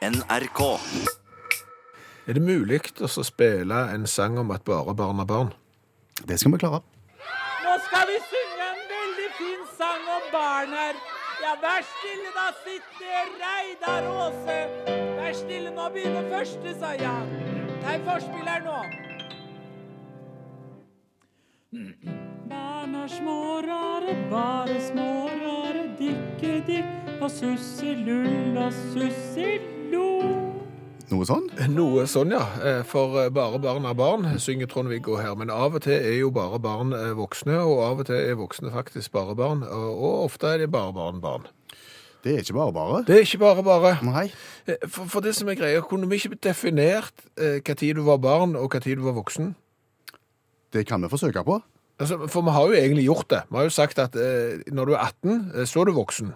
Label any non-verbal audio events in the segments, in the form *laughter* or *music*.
NRK. Er det mulig å spille en sang om at bare barn er barn? Det skal vi klare. Nå skal vi synge en veldig fin sang om barn her. Ja, vær stille da, sitter Reidar Aase. Vær stille, nå begynner første, sa Jan. Ta en forspill her nå. Barn er små rare, bare små rare, dikke dikk og susselull og sussello. Noe sånn? Noe sånn, ja. Eh, For eh, bare barn er barn, synger Trond-Viggo her. Men av og til er jo bare barn eh, voksne, og av og til er voksne faktisk bare barn. Og ofte er det bare barn barn. Det er ikke bare bare. Det er ikke bare bare. Nei. Eh, For, for det som er greia, kunne vi ikke definert eh, hva tid du var barn, og hva tid du var voksen? Det kan vi forsøke på. Altså, for vi har jo egentlig gjort det. Vi har jo sagt at eh, når du er 18, eh, så er du voksen.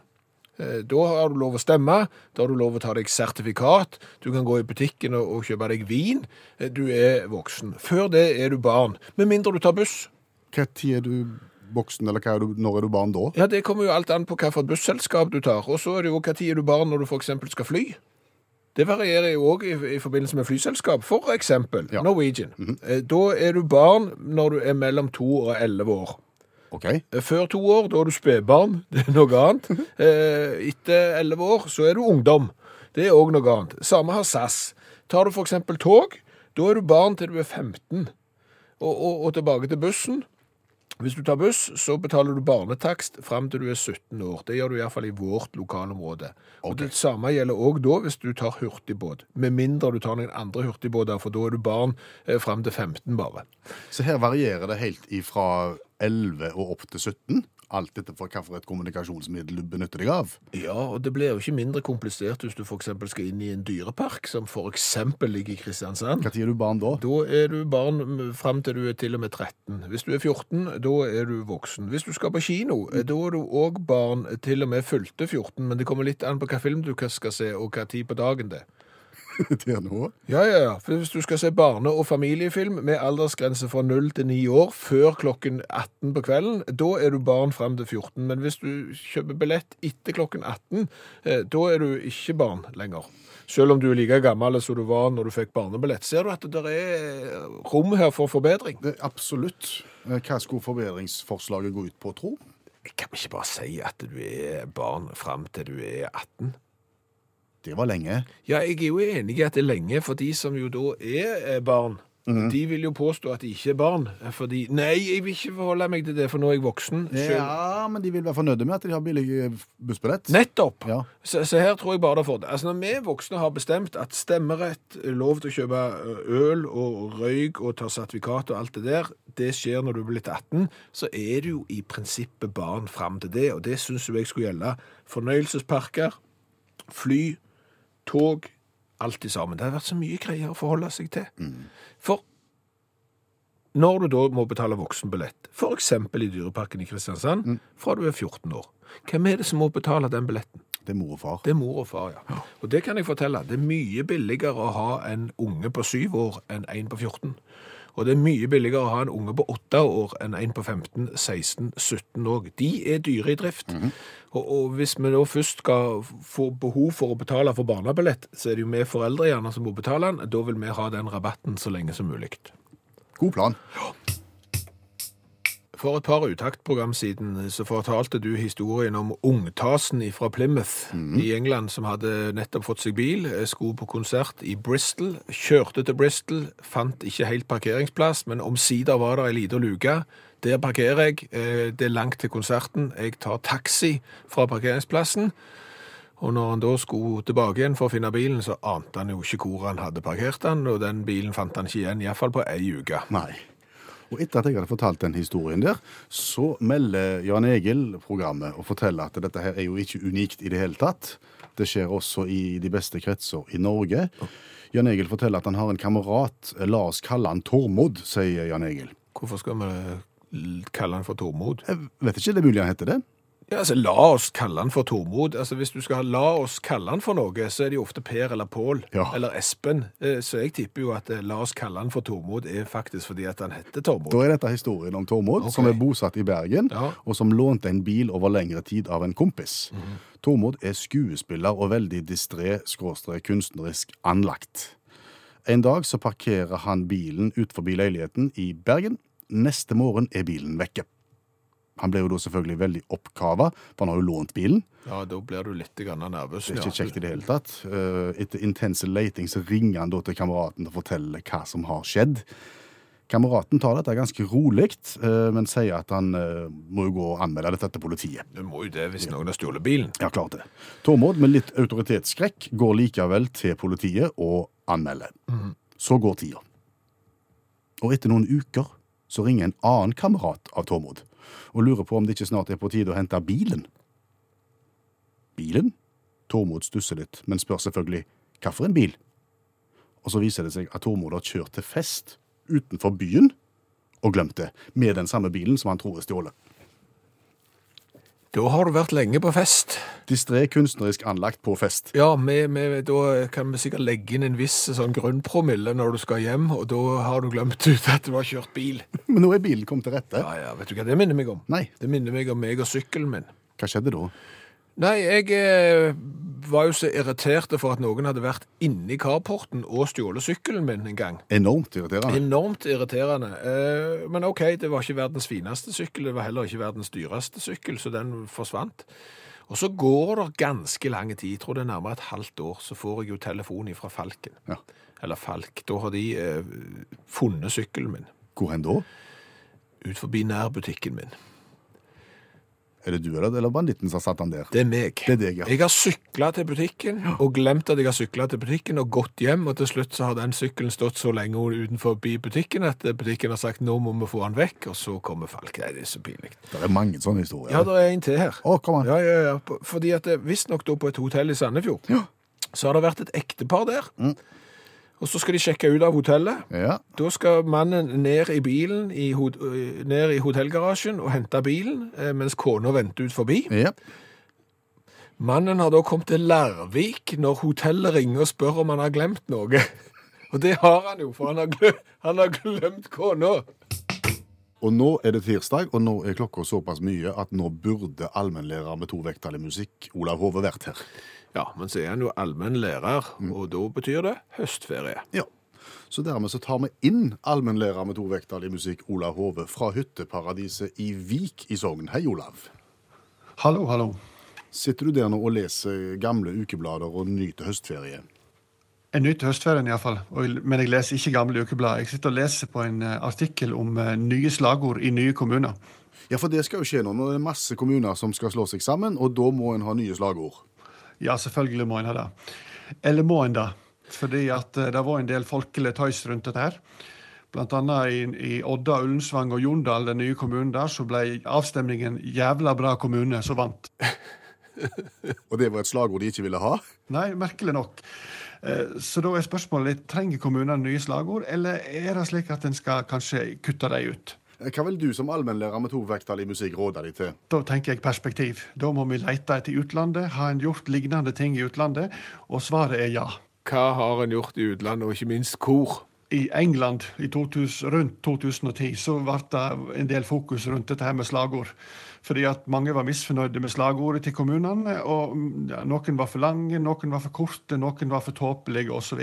Eh, da har du lov å stemme, da har du lov å ta deg sertifikat, du kan gå i butikken og, og kjøpe deg vin. Eh, du er voksen. Før det er du barn, med mindre du tar buss. Tid er du voksen, eller er du, når er du barn da? Ja, Det kommer jo alt an på hvilket busselskap du tar. Og så er det jo tid er du barn når du f.eks. skal fly. Det varierer jo òg i, i forbindelse med flyselskap. For eksempel Ja. Norwegian. Eh, Da er du barn når du er mellom to og elleve år. OK. Eh, Før to år, da er du spedbarn. *laughs* Det er noe annet. Eh, Etter elleve år, så er du ungdom. Det er òg noe annet. Samme har SAS. Tar du f.eks. tog, da er du barn til du er 15. Og, og, og tilbake til bussen. Hvis du tar buss, så betaler du barnetakst fram til du er 17 år. Det gjør du iallfall i vårt lokalområde. Og Det samme gjelder òg da hvis du tar hurtigbåt. Med mindre du tar noen andre hurtigbåter, for da er du barn eh, fram til 15 bare. Så her varierer det helt ifra 11 og opp til 17. Alt etter hvilket kommunikasjonsmiddel du benytter deg av. Ja, og det blir jo ikke mindre komplisert hvis du f.eks. skal inn i en dyrepark, som f.eks. ligger i Kristiansand. Tid er du barn da? Da er du barn fram til du er til og med 13. Hvis du er 14, da er du voksen. Hvis du skal på kino, mm. da er du òg barn til og med fylte 14, men det kommer litt an på hva film du skal se, og hva tid på dagen det er. *laughs* Det er nå. Ja, ja, ja. For hvis du skal se barne- og familiefilm med aldersgrense fra 0 til 9 år før klokken 18 på kvelden, da er du barn frem til 14. Men hvis du kjøper billett etter klokken 18, eh, da er du ikke barn lenger. Selv om du er like gammel som du var når du fikk barnebillett. Ser du at det er rom her for forbedring? Det absolutt. Eh, Hva skulle forbedringsforslaget gå ut på, tro? Kan vi ikke bare si at du er barn frem til du er 18? Det var lenge. Ja, jeg er jo enig i at det er lenge, for de som jo da er barn. barn, de vil jo påstå at de ikke er barn. Fordi Nei, jeg vil ikke forholde meg til det, for nå er jeg voksen. selv. Ja, men de vil være fornøyde med at de har billig eh, bussbillett. Nettopp! Ja. Så, så her tror jeg bare det er fordel. Altså, når vi voksne har bestemt at stemmerett, lov til å kjøpe øl og røyk og ta sertifikat og alt det der, det skjer når du er blitt 18, så er du jo i prinsippet barn fram til det, og det syns jeg skulle gjelde fornøyelsesparker, fly, tog, alt i sammen. Det har vært så mye greier å forholde seg til. For når du da må betale voksenbillett, eksempel i Dyreparken i Kristiansand, fra du er 14 år, hvem er det som må betale den billetten? Det er mor og far. Det er mor og far, ja. Og det kan jeg fortelle. Det er mye billigere å ha en unge på syv år enn en på 14. Og det er mye billigere å ha en unge på åtte år enn en på 15, 16, 17 òg. De er dyre i drift. og, og hvis vi da først skal få behov for å betale for barnebillett, så er det jo vi foreldre gjerne som må betale den. Da vil vi ha den rabatten så lenge som mulig. God plan. For et par utaktprogram siden så fortalte du historien om ungtasen fra Plymouth i England som hadde nettopp fått seg bil, eh, skulle på konsert i Bristol, kjørte til Bristol, fant ikke helt parkeringsplass, men omsider var det ei lita luke. Der parkerer jeg, eh, det er langt til konserten, jeg tar taxi fra parkeringsplassen. Og når han da skulle tilbake igjen for å finne bilen, så ante han jo ikke hvor han hadde parkert den, og den bilen fant han ikke igjen, iallfall på ei uke. Nei. Og etter at jeg hadde fortalt den historien der, så melder Jan Egil programmet og forteller at dette her er jo ikke unikt i det hele tatt. Det skjer også i de beste kretser i Norge. Jan Egil forteller at han har en kamerat. La oss kalle han Tormod, sier Jan Egil. Hvorfor skal vi kalle han for Tormod? Jeg vet ikke, det er mulig han heter det. Ja, altså, La oss kalle han for Tormod. Altså, Hvis du skal ha la oss kalle han for noe, så er det jo ofte Per eller Pål Ja. eller Espen. Eh, Så jeg tipper jo at eh, la oss kalle han for Tormod er faktisk fordi at han heter Tormod. Da er dette historien om Tormod, okay. som er bosatt i Bergen, Ja. og som lånte en bil over lengre tid av en kompis. Tormod er skuespiller og veldig distré, skråstrek kunstnerisk anlagt. En dag så parkerer han bilen ut forbi leiligheten i Bergen. Neste morgen er bilen vekke. Han ble jo da selvfølgelig veldig oppkava, for han har jo lånt bilen. Ja, Da blir du litt nervøs. Det er ikke kjekt i det hele tatt. Eh, Etter intense leiting så ringer han da til kameraten og forteller hva som har skjedd. Kameraten tar dette ganske rolig, eh, men sier at han eh, må jo gå og anmelde dette til politiet. Du må jo det hvis noen har stjålet bilen. Ja, klart det. Tormod med litt autoritetsskrekk går likevel til politiet og anmelder. Så går tida. Og etter noen uker så ringer en annen kamerat av Tormod og lurer på om det ikke snart er på tide å hente bilen. Bilen? Tormod stusser litt, men spør selvfølgelig hva for en bil? Og så viser det seg at Tormod har kjørt til fest utenfor byen og glemt det, med den samme bilen som han tror er stjålet. Da har du vært lenge på fest. Distré kunstnerisk anlagt på fest. Ja, med, med, da kan vi sikkert legge inn en viss sånn grunnpromille når du skal hjem, og da har du glemt ut at du har kjørt bil. *laughs* Men nå er bilen kommet til rette. Ja, ja, vet du hva det minner meg om? Nei. Det minner meg om meg og sykkelen min. Hva skjedde da? Nei, jeg eh, var jo så irritert for at noen hadde vært inni carporten og stjålet sykkelen min en gang. Enormt irriterende. Enormt irriterende. Eh, men ok, det var ikke verdens fineste sykkel, det var heller ikke verdens dyreste sykkel, så den forsvant. Og så går det ganske lang tid, jeg tror det er nærmere et halvt år, så får jeg jo telefon fra Falken. Ja. Eller Falk. Da har de eh, funnet sykkelen min Hvor hen da? ut forbi nærbutikken min. Er det du eller, eller banditten som har satt den der? Det er meg. Det er deg, ja. Jeg har sykla til butikken, og glemt at jeg har sykla til butikken, og gått hjem, og til slutt så har den sykkelen stått så lenge utenfor butikken at butikken har sagt nå må vi få den vekk, og så kommer Falk. Nei, det er så pinlig. Det er mange sånne historier. Ja, det er en til her. Å, kom an. Ja, ja, ja. Fordi at det visstnok da på et hotell i Sandefjord, så har det vært et ektepar der. Mm. Og så skal de sjekke ut av hotellet. Ja. Da skal mannen ned i bilen, i, ned i hotellgarasjen og hente bilen, eh, mens kona venter ut forbi. ja. Mannen har da kommet til Larvik når hotellet ringer og spør om han har glemt noe. *laughs* Og det har han jo, for han har glemt, han har glemt kona. Og nå er det tirsdag, og nå er klokka såpass mye at nå burde allmennlærer med to vekttall i musikk, Olav Hove, vært her. Ja, men så er han jo allmennlærer, og da betyr det høstferie. Ja. Så dermed så tar vi inn allmennlærer med to vekttall i musikk, Olav Hove, fra hytteparadiset i Vik i Sogn. Hei, Olav. Hallo, hallo. Sitter du der nå og leser gamle ukeblader og nyter høstferie? Jeg nyter høstferien iallfall, men jeg leser ikke gamle ukeblader. Jeg sitter og leser på en eh, artikkel om eh, nye slagord i nye kommuner. Ja, for det skal jo skje nå. Nå er det masse kommuner som skal slå seg sammen, og da må en ha nye slagord. Ja, selvfølgelig må en ha det. Eller må en det? Fordi at eh, det var en del folkelig tøys rundt dette her. Blant annet i, i Odda, Ullensvang og Jondal, den nye kommunen der, så ble avstemningen 'jævla bra kommune' som vant. *laughs* Og det var et slagord de ikke ville ha? Nei, merkelig nok. Eh, Så da er spørsmålet litt, trenger kommunene nye slagord, eller er det slik at en skal kanskje kutte dem ut? Hva vil du som allmennlærer med to vekttall i musikk råde deg til? Da tenker jeg perspektiv. Da må vi lete etter utlandet. Har en gjort lignende ting i utlandet? Og svaret er ja. Hva har en gjort i utlandet, og ikke minst hvor? I England i 2000, rundt 2010 så ble det en del fokus rundt dette her med slagord. Fordi at mange var misfornøyde med slagordet til kommunene. og ja, Noen var for lange, noen var for korte, noen var for tåpelige osv.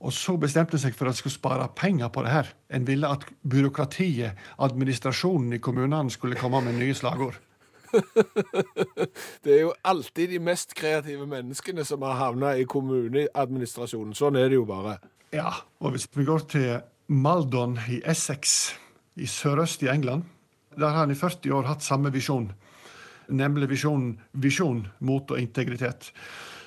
Og så bestemte en seg for at en skulle spare penger på det her. En ville at byråkratiet, administrasjonen i kommunene, skulle komme med nye slagord. *laughs* Det er jo alltid de mest kreative menneskene som har havna i kommuneadministrasjonen. Sånn er det jo bare. Ja, og hvis vi går til Maldon i Essex i sørøst i England, der har han i 40 år hatt samme visjon, nemlig visjonen visjon, mot og integritet.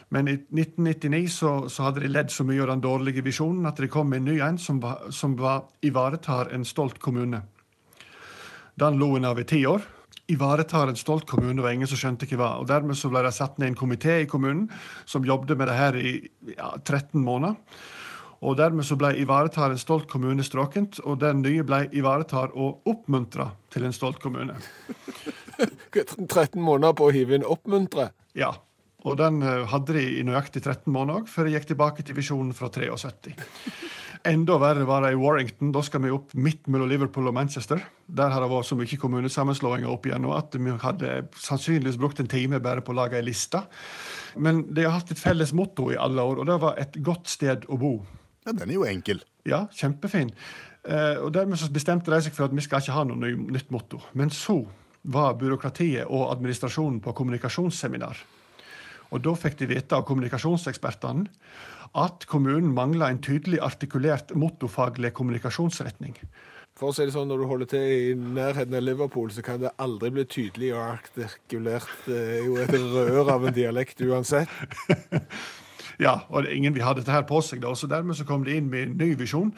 Men i 1999 så, så hadde de ledd så mye av den dårlige visjonen at de kom med en ny en som, var, som var, ivaretar en stolt kommune. Den lo en av i ti år. Ivaretar en stolt kommune, var ingen som skjønte hva det var. Og Dermed så ble det satt ned en komité i kommunen som jobbet med det her i ja, 13 måneder. Og dermed så ble ivaretar en stolt kommune stråkent, og den nye ble ivaretar og oppmuntra til en stolt kommune. *laughs* 13 måneder på å hive inn oppmuntre. Ja. Og den eh, hadde de i nøyaktig 13 måneder før de gikk tilbake til visjonen fra 73. Enda verre var det i Warrington. Da skal vi opp midt mellom Liverpool og Manchester. Der har det vært så mye kommunesammenslåinger opp igjennom at vi hadde sannsynligvis brukt en time bare på å lage ei liste. Men de har hatt et felles motto i alle år, og det var 'et godt sted å bo'. Ja, Den er jo enkel. Ja, kjempefin. Eh, og Dermed så bestemte de seg for at vi skal ikke ha noe nytt motto. Men så var byråkratiet og administrasjonen på kommunikasjonsseminar. Og Da fikk de vite av kommunikasjonsekspertene at kommunen mangla en tydelig artikulert mottofaglig kommunikasjonsretning. For å si det sånn, Når du holder til i nærheten av Liverpool, så kan det aldri bli tydelig og artikulert. Det er jo et rør av en dialekt uansett. *laughs* Ja, og ingen vil ha dette her på seg, da, så dermed så kom de inn med en ny visjon.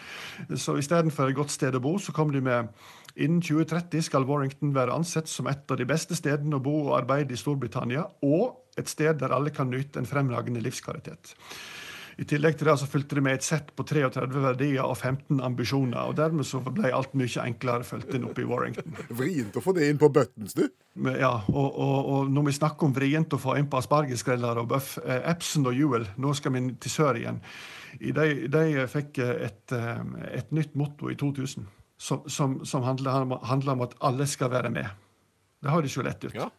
Så istedenfor et godt sted å bo, så kom de med Innen 2030 skal Warrington være ansett som et av de beste stedene å bo og arbeide i Storbritannia, og et sted der alle kan nyte en fremragende livskvalitet. I tillegg til det så fulgte det med et sett på 33 verdier og 15 ambisjoner, og dermed så ble alt mye enklere fulgt inn oppe i Warrington. *laughs* Vrient å få det inn på buttons, du. Ja, og, og, og når vi snakker om vrient å få inn på aspargesgreller og bøff, eh, Epson og Jewel, nå skal vi til sør igjen, de, de fikk eh, et, eh, et nytt motto i 2000 som, som, som handler, handler om at alle skal være med. Det høres jo lett ut. Ja.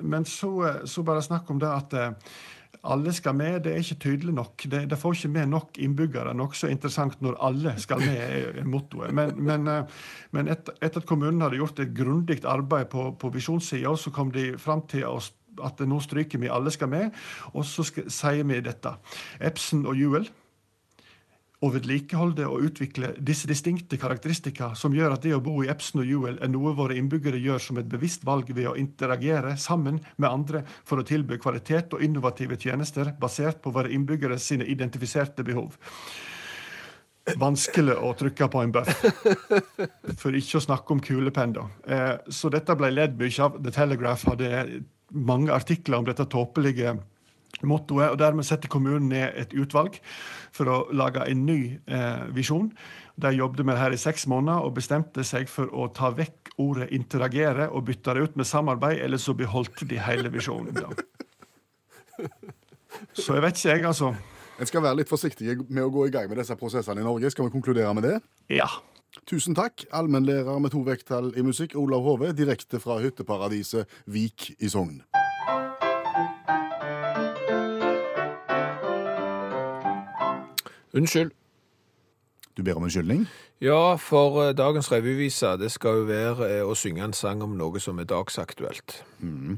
Men så, eh, så bare snakk om det at eh, alle skal med, det er ikke tydelig nok. Det, det får ikke med nok innbyggere. Nokså interessant når alle skal med, er mottoet. Men, men, eh, men etter, etter at kommunen hadde gjort et grundig arbeid på, på visjonssida, så kom de fram til å at nå stryker vi 'alle skal med', og så sier vi dette. Epson og Jewel å vedlikeholde og utvikle disse distinkte karakteristikker som gjør at det å bo i Epson og Juel er noe våre innbyggere gjør som et bevisst valg ved å interagere sammen med andre for å tilby kvalitet og innovative tjenester basert på våre innbyggere sine identifiserte behov. Vanskelig å trykke på en bøff. For ikke å snakke om kulepenn, da. Eh, så dette ble ledd mye av. The Telegraph hadde mange artikler om dette tåpelige mottoet, og dermed setter kommunen ned et utvalg for å lage en ny eh, visjon. De jobbet med det her i seks måneder og bestemte seg for å ta vekk ordet 'interagere' og bytte det ut med 'samarbeid', eller så beholdt de hele visjonen. da. Så jeg vet ikke, jeg, altså. En skal være litt forsiktig med å gå i gang med disse prosessene i Norge. Skal vi konkludere med det? Ja. Tusen takk, allmennlærer med to vekttall i musikk, Olav Hove, direkte fra hytteparadiset Vik i Sogn. Unnskyld. Du ber om unnskyldning? Ja, for eh, dagens revyvise det skal jo være eh, å synge en sang om noe som er dagsaktuelt. Mm.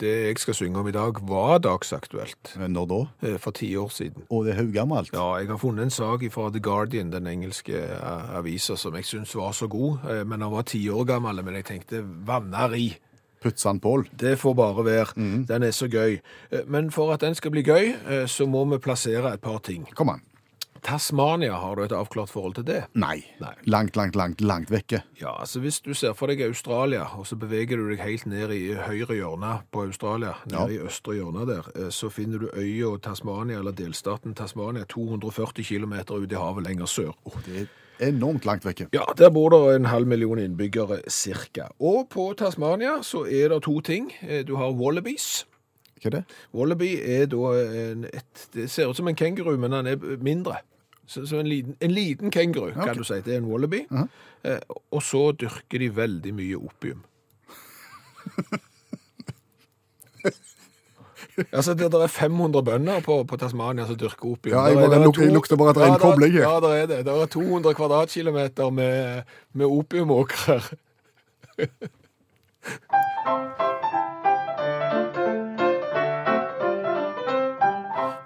Det jeg skal synge om i dag, var dagsaktuelt Eh, Når da? eh, for ti år siden. Og det er haugammelt. Ja, jeg har funnet en sak fra The Guardian, den engelske eh, avisa, som jeg syns var så god. eh, Men han var ti år gammel, men jeg tenkte vanneri. Puttsan Pål. Det får bare være. Den er så gøy. Eh, Men for at den skal bli gøy, eh, så må vi plassere et par ting. Kom an. Tasmania, har du et avklart forhold til det? Nei. Nei. Langt, langt, langt, langt vekke. Ja, altså Hvis du ser for deg Australia, og så beveger du deg helt ned i høyre hjørne på Australia, Ja. nede i østre hjørne der, eh, så finner du øya Tasmania, eller delstaten Tasmania, 240 km ut i havet lenger sør. Åh, det er enormt langt vekke. Ja, Der bor det en halv million innbyggere cirka. Og på Tasmania så er det to ting. Eh, Du har wallabies. Hva er det? Wallaby er da en, et, Det ser ut som en kenguru, men han er mindre. Så, så en, liten, en liten kenguru, kan okay. du si. Det er en wallaby. Aha. eh, og så dyrker de veldig mye opium. *laughs* altså, det, det er 500 bønder på, på Tasmania som dyrker opium. Ja, jeg Der er- der er jeg lukter bare er en Ja, der- Ja, det er det. Det er 200 kvadratkilometer med, med opiumåkrer. *laughs*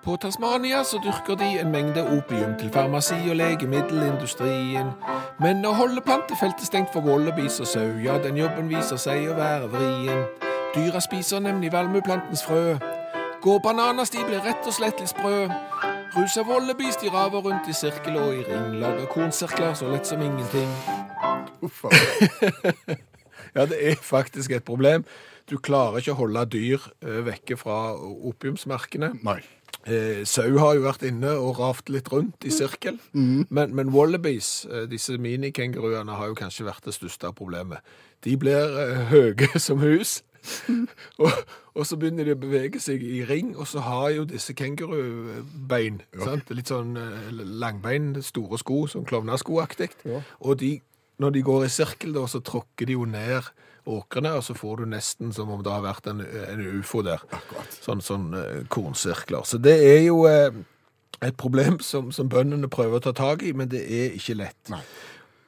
På Tasmania så dyrker de en mengde opium til farmasi og legemiddelindustrien. Men å holde plantefeltet stengt for wallabies og sau, ja, den jobben viser seg å være vrien. Dyra spiser nemlig valmueplantens frø. Går bananas, de blir rett og slett litt sprø. Rusa wallabies, de raver rundt i sirkel og i ring. Lager kornsirkler så lett som ingenting. Uff. Ja, det er faktisk et problem. Du klarer ikke å holde dyr eh, vekke fra opiumsmerkene. Nei. Eh, sau har jo vært inne og ravt litt rundt i sirkel, men, men wallabies, eh, disse minikenguruene, har jo kanskje vært det største problemet. De blir eh, høye *laughs* som hus, *laughs* og, og så begynner de å bevege seg i ring, og så har jo disse kengurubein, Ja. litt sånn eh, langbein, store sko, sånn klovneskoaktig, og de, når de går i sirkel da, så tråkker de jo ned åkrene, og så får du nesten som om det har vært en, en ufo der. Sånn, sånn eh, kornsirkler. Så det er jo eh, et problem som, som bøndene prøver å ta tak i, men det er ikke lett. Nei.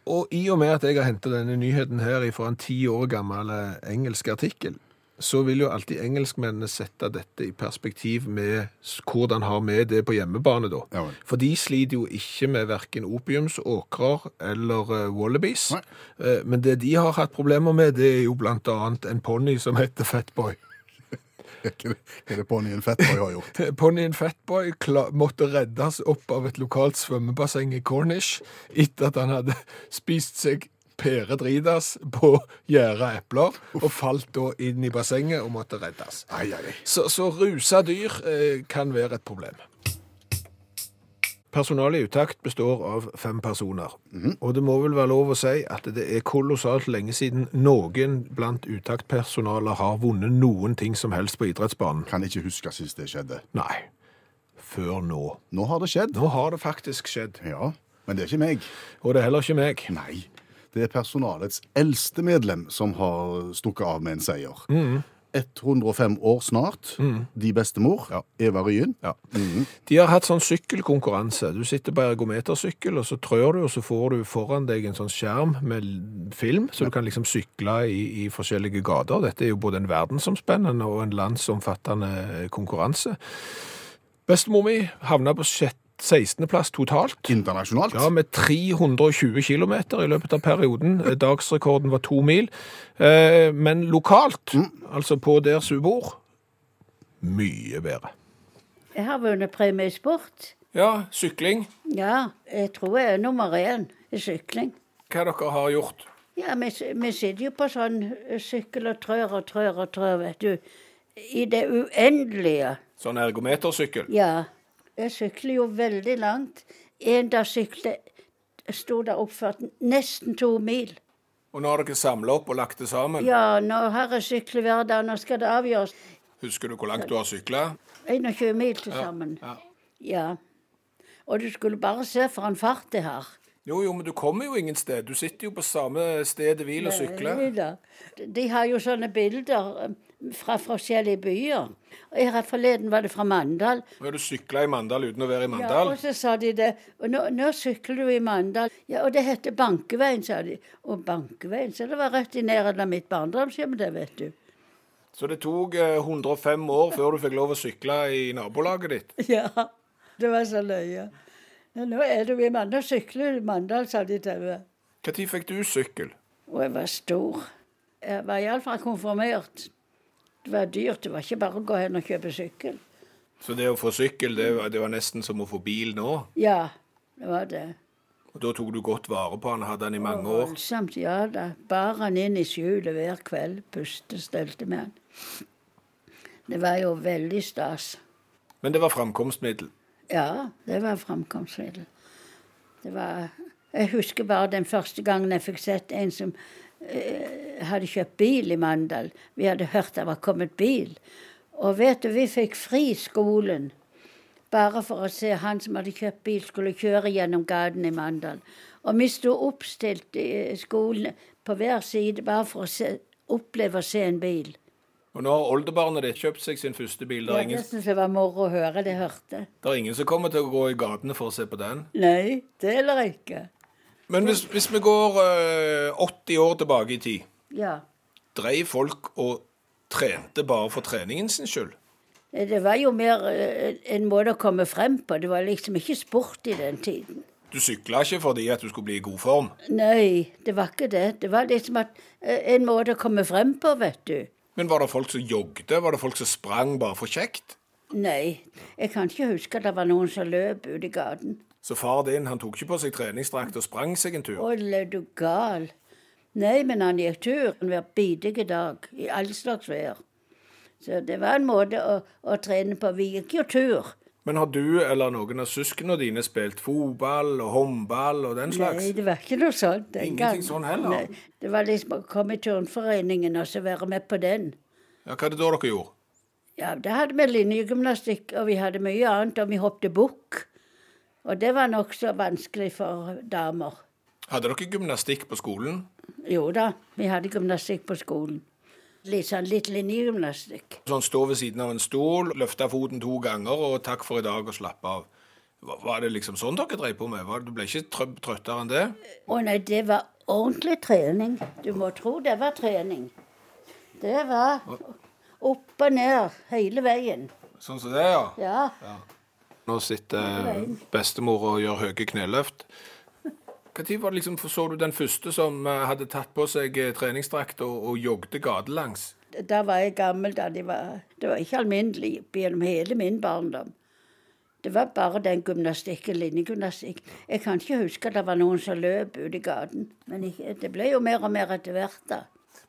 Og i og med at jeg har hentet denne nyheten her fra en ti år gammel eh, engelsk artikkel, så vil jo alltid engelskmennene sette dette i perspektiv med hvordan har vi det på hjemmebane da. Ja. For de sliter jo ikke med hverken opiumsåkrer eller uh, wallabies. Eh, men det de har hatt problemer med, det er jo blant annet en ponni som heter Fatboy. *laughs* Hva er det- ponnien Fatboy har gjort? *laughs* Ponnien Fatboy måtte reddes opp av et lokalt svømmebasseng i Cornish etter at han hadde *laughs* spist seg pære dridas på gjæra epler, og falt da inn i bassenget og måtte reddes. Ai, ai, ai. Så, så rusa dyr eh, kan være et problem. Personalet i utakt består av fem personer. Og det må vel være lov å si at det er kolossalt lenge siden noen blant utaktpersonalet har vunnet noen ting som helst på idrettsbanen. Kan ikke huske sist det skjedde. Nei. Før nå. Nå har det skjedd. Nå har det faktisk skjedd. Ja, men det er ikke meg. Og det er heller ikke meg. Nei. Det er personalets eldste medlem som har stukket av med en seier. 105 år snart. De bestemor, Ja. Eva Ryen. Ja. De har hatt sånn sykkelkonkurranse. Du sitter på ergometersykkel, og så trør du, og så får du foran deg en sånn skjerm med film, så du kan liksom sykle i, i forskjellige gater. Dette er jo både en verdensomspennende og en landsomfattende konkurranse. Bestemor mi havna på sjett- 16. plass totalt. Internasjonalt. Ja, med 320 km i løpet av perioden. Eh, Dagsrekorden var to mil. Eh, Men lokalt, altså på der hun bor, mye bedre. Jeg har vunnet premie i sport. Ja, sykling. Ja, jeg tror jeg er nummer én i sykling. Hva dere har gjort? Ja, vi, vi sitter jo på sånn eh, sykkel og trør og trør og trør, vet du. I det uendelige. Sånn ergometersykkel? Ja. Jeg sykler jo veldig langt. En dag syklet sto det oppført nesten to mil. Og nå har dere samla opp og lagt det sammen. Ja, nå har jeg syklet hver dag. Nå skal det avgjøres. Husker du hvor langt du har sykla? 21 mil til sammen. Ja. Ja. Og du skulle bare se for en fart det har. Jo, jo, men du kommer jo ingen sted. Du sitter jo på samme sted hvil og sykler. De har jo sånne bilder eh, fra forskjellige byer. Og jeg, forleden var det fra Mandal. Ja, du sykla i Mandal uten å være i Mandal? Ja, og så sa de det. Og nå, nå sykler du i Mandal. Ja, og det heter Bankeveien, sa de. Og Bankeveien, så det var rett i nærheten av mitt barndomshjem, det vet du. Så det tok eh, 105 år før du fikk lov å sykle i nabolaget ditt. *laughs* Ja, det var så løye. Ja, nå er du i mann Nå sykler Mandal, sa de til meg. Når fikk du sykkel? Og jeg var stor. Jeg var iallfall konfirmert. Det var dyrt. Det var ikke bare å gå hen og kjøpe sykkel. Så det å få sykkel, det var, det var nesten som å få bil nå. Ja, det var det. Og da tok du godt vare på han, hadde han i mange år. Voldsomt, ja da. Bar han inn i skjulet hver kveld. Pustestelte med han. Det var jo veldig stas. Men det var framkomstmiddel. Ja, det var framkomstmiddel. Det var Jeg husker bare den første gangen jeg fikk sett en som eh, hadde kjøpt bil i Mandal. Vi hadde hørt det var kommet bil. Og vet du, vi fikk fri skolen. Bare for å se han som hadde kjøpt bil, skulle kjøre gjennom gaten i Mandal. Og vi sto oppstilt i skolen på hver side bare for å se, oppleve å se en bil. Og nå har oldebarnet ditt kjøpt seg sin første bil. Det Ja, ingen, det syns jeg var moro å høre. Det hørte. det er ingen som kommer til å gå i gatene for å se på den. Nei, det heller ikke. Men hvis, hvis vi går øh, 80 år tilbake i tid, Ja. dreiv folk og trente bare for treningen sin skyld? Det var jo mer eh, en måte å komme frem på. Det var liksom ikke sport i den tiden. Du sykla ikke fordi at du skulle bli i god form? Nei, det var ikke det. Det var liksom at, eh, en måte å komme frem på, vet du. Men var det folk som jogget? Var det folk som sprang bare for kjekt? Nei, jeg kan ikke huske at det var noen som løp ute i gaten. Så far din han tok ikke på seg treningsdrakt og sprang seg en tur? Å, er du gal? Nei, men han gikk tur hver bidige dag, i all slags vær. Så det var en måte å, å trene på. Vi gikk jo tur. Men har du eller noen av søsknene dine spilt fotball og håndball og den slags? Nei, det var ikke noe sånt den Ingenting gang. sånn heller? Nei, det var liksom å komme i turnforeningen og så være med på den. Ja, Hva er det da dere gjorde? Ja, da hadde vi linjegymnastikk, og vi hadde mye annet, og vi hoppet bukk. Og det var nokså vanskelig for damer. Hadde dere gymnastikk på skolen? Jo da, vi hadde gymnastikk på skolen. Litt sånn litt linjegymnastikk. Sånn stå ved siden av en stol, løfte foten to ganger og takk for i dag og slappe av. Var det liksom sånn dere drev på med? Du ble ikke trø- trøttere enn det? Å nei, det var ordentlig trening. Du må tro det var trening. Det var opp og ned hele veien. Sånn som det, ja? Ja. Nå sitter bestemor og gjør høye kneløft. Når var det liksom, så du den første som eh, hadde tatt på seg eh, treningsdrakt og, og jogget gatelangs? Da var jeg gammel. da de var, Det var ikke alminnelig gjennom hele min barndom. Det var bare den gymnastikken, linjegymnastikk. Jeg kan ikke huske at det var noen som løp ute i gaten. Men jeg, det ble jo mer og mer etter hvert, da.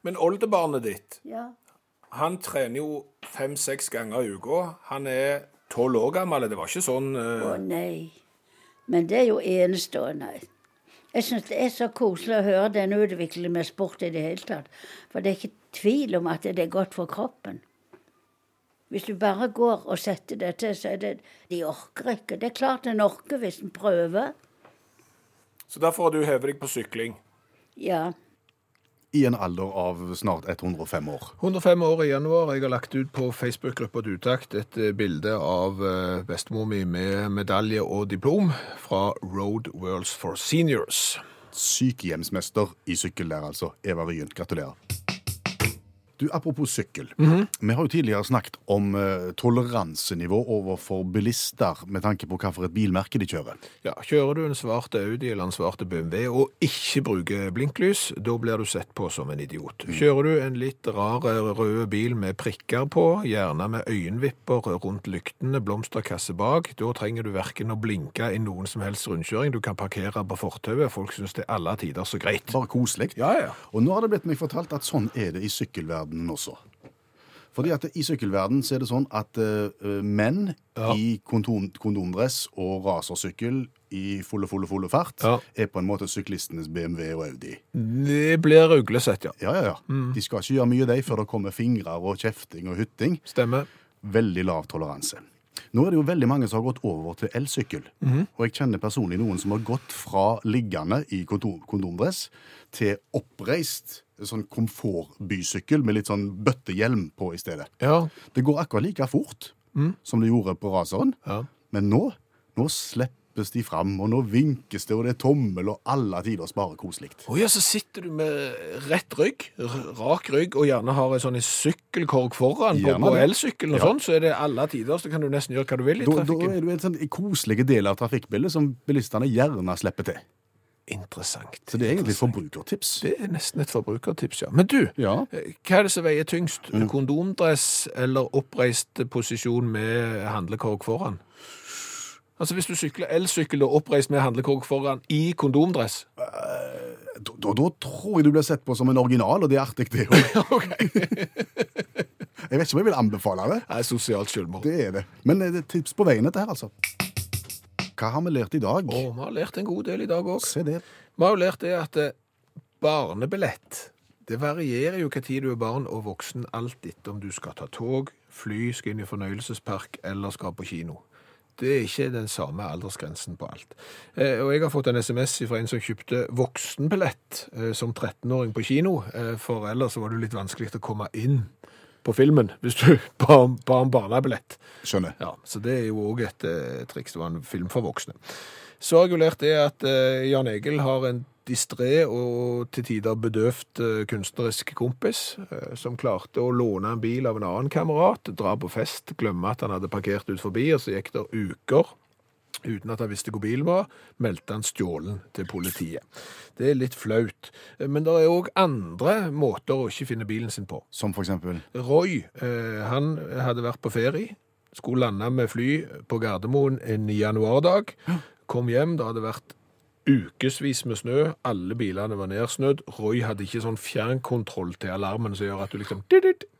Men oldebarnet ditt, Ja. han trener jo fem-seks ganger i uka. Han er tolv år gammel. Det var ikke sånn Å eh, nei. Men det er jo enestående. Jeg syns det er så koselig å høre den utviklingen med sport i det hele tatt. For det er ikke tvil om at det er godt for kroppen. Hvis du bare går og setter det til, så er det De orker ikke. Det er klart en orker hvis en prøver. Så derfor har du hevet deg på sykling. Ja. I en alder av snart 105 år. 105 år i januar. Jeg har lagt ut på Facebook-gruppa Dutakt et eh, bilde av eh, bestemor mi med medalje og diplom fra Road Worlds for Seniors. Sykehjemsmester i sykkel der, altså. Eva Ryen, gratulerer. Du, Apropos sykkel. Vi har jo tidligere snakket om uh, toleransenivå overfor bilister med tanke på hvilket bilmerke de kjører. Ja, Kjører du en svart Audi eller en svart BMW og ikke bruker blinklys, da blir du sett på som en idiot. Kjører du en litt rar eh, rød bil med prikker på, gjerne med øyenvipper rundt lyktene, blomsterkasse bak, da trenger du verken å blinke i noen som helst rundkjøring. Du kan parkere på fortauet. Folk syns det er alle tider så greit. Bare koselig. Ja, ja. Og nå har det blitt meg fortalt at sånn er det i sykkelverdenen også. Fordi at I sykkelverden så er det sånn at eh, menn Ja. i kondom, kondomdress og rasersykkel i fulle, fulle, fulle fart Ja. er på en måte syklistenes BMW og Audi. Det blir uglesett, ja. Ja, ja, ja. De skal ikke gjøre mye, de, før det kommer fingrer og kjefting og hytting. Stemmer. Veldig lav toleranse. Nå er det jo veldig mange som har gått over til elsykkel. Og jeg kjenner personlig noen som har gått fra liggende i kondom- kondomdress til oppreist sånn komfortbysykkel med litt sånn bøttehjelm på i stedet. Ja. Det går akkurat like fort som det gjorde på raseren, ja. men nå, nå slippes de fram, og nå vinkes det, og det er tommel, og alle tider bare koselig. Å ja, så sitter du med rett rygg, rak rygg, og gjerne har en sånn sykkelkorg foran på, Gjerne på det. elsykkelen og Ja. sånn, så er det alle tider, så kan du nesten gjøre hva du vil i Da, da er du en sånn koselig del av trafikkbildet som bilistene gjerne slipper til. Interessant. Så det er egentlig et forbrukertips. Det er nesten et forbrukertips, ja. Men du, Ja. eh, hva er det som veier tyngst? Kondomdress eller oppreist posisjon med handlekorg foran? Altså hvis du sykler elsykkel og oppreist med handlekorg foran i kondomdress. Da, da, da tror jeg du blir sett på som en original, og det er artig, det òg. *laughs* jeg vet ikke om jeg vil anbefale det. Det er sosialt selvmord. Det er det. Men det er tips på veien, dette her, altså. Hva har vi lært i dag? Å, vi har lært en god del i dag òg. Se det. Vi har jo lært det at eh, barnebillett det varierer jo hva tid du er barn og voksen, alt etter om du skal ta tog, fly, skal inn i fornøyelsespark eller skal på kino. Det er ikke den samme aldersgrensen på alt. Eh, og jeg har fått en SMS fra en som kjøpte voksenbillett eh, som 13-åring på kino, eh, for ellers var det litt vanskelig å komme inn på filmen hvis du *laughs* ba om, ba om barnebillett. Skjønner. Ja, så det er jo òg et eh, triks. Det var en film for voksne. Så har jeg jo lært det at eh, Jan Egil har en distré og til tider bedøvt eh, kunstnerisk kompis eh, som klarte å låne en bil av en annen kamerat, dra på fest, glemme at han hadde parkert ut forbi, og så gikk det uker uten at han visste hvor bilen var, meldte han stjålen til politiet. Det er litt flaut. Men det er òg andre måter å ikke finne bilen sin på. Som for eksempel Roy, eh, han hadde vært på ferie, skulle lande med fly på Gardermoen en januardag, kom hjem, det hadde vært ukevis med snø, alle bilene var nedsnødd, Roy hadde ikke sånn fjernkontroll til alarmen som gjør at du liksom,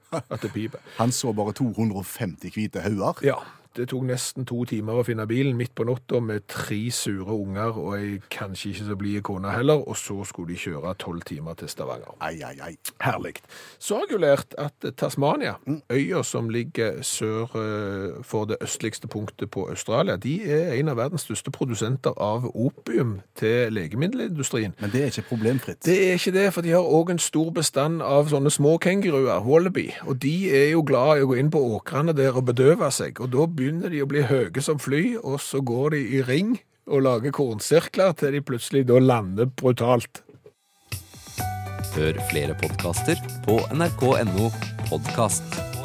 *laughs* at det piper. Han så bare 250 hvite hauger. Ja, Det tok nesten to timer å finne bilen midt på natta med tre sure unger og ei kanskje ikke så blid kone heller, og så skulle de kjøre tolv timer til Stavanger. Ei, ei, ei. Herlig. Så har jeg jo lært at Tasmania, øya som ligger sør eh, for det østligste punktet på Australia, de er en av verdens største produsenter av opium til legemiddelindustrien. Men det er ikke problemfritt. Det er ikke det, for de har òg en stor bestand av sånne små kenguruer, wallaby, og de er jo glad i å gå inn på åkrene der og bedøve seg, og da begynner de å bli høye som fly, og så går de i ring og lager kornsirkler til de plutselig da lander brutalt. Hør flere podkaster på nrk.no podkast.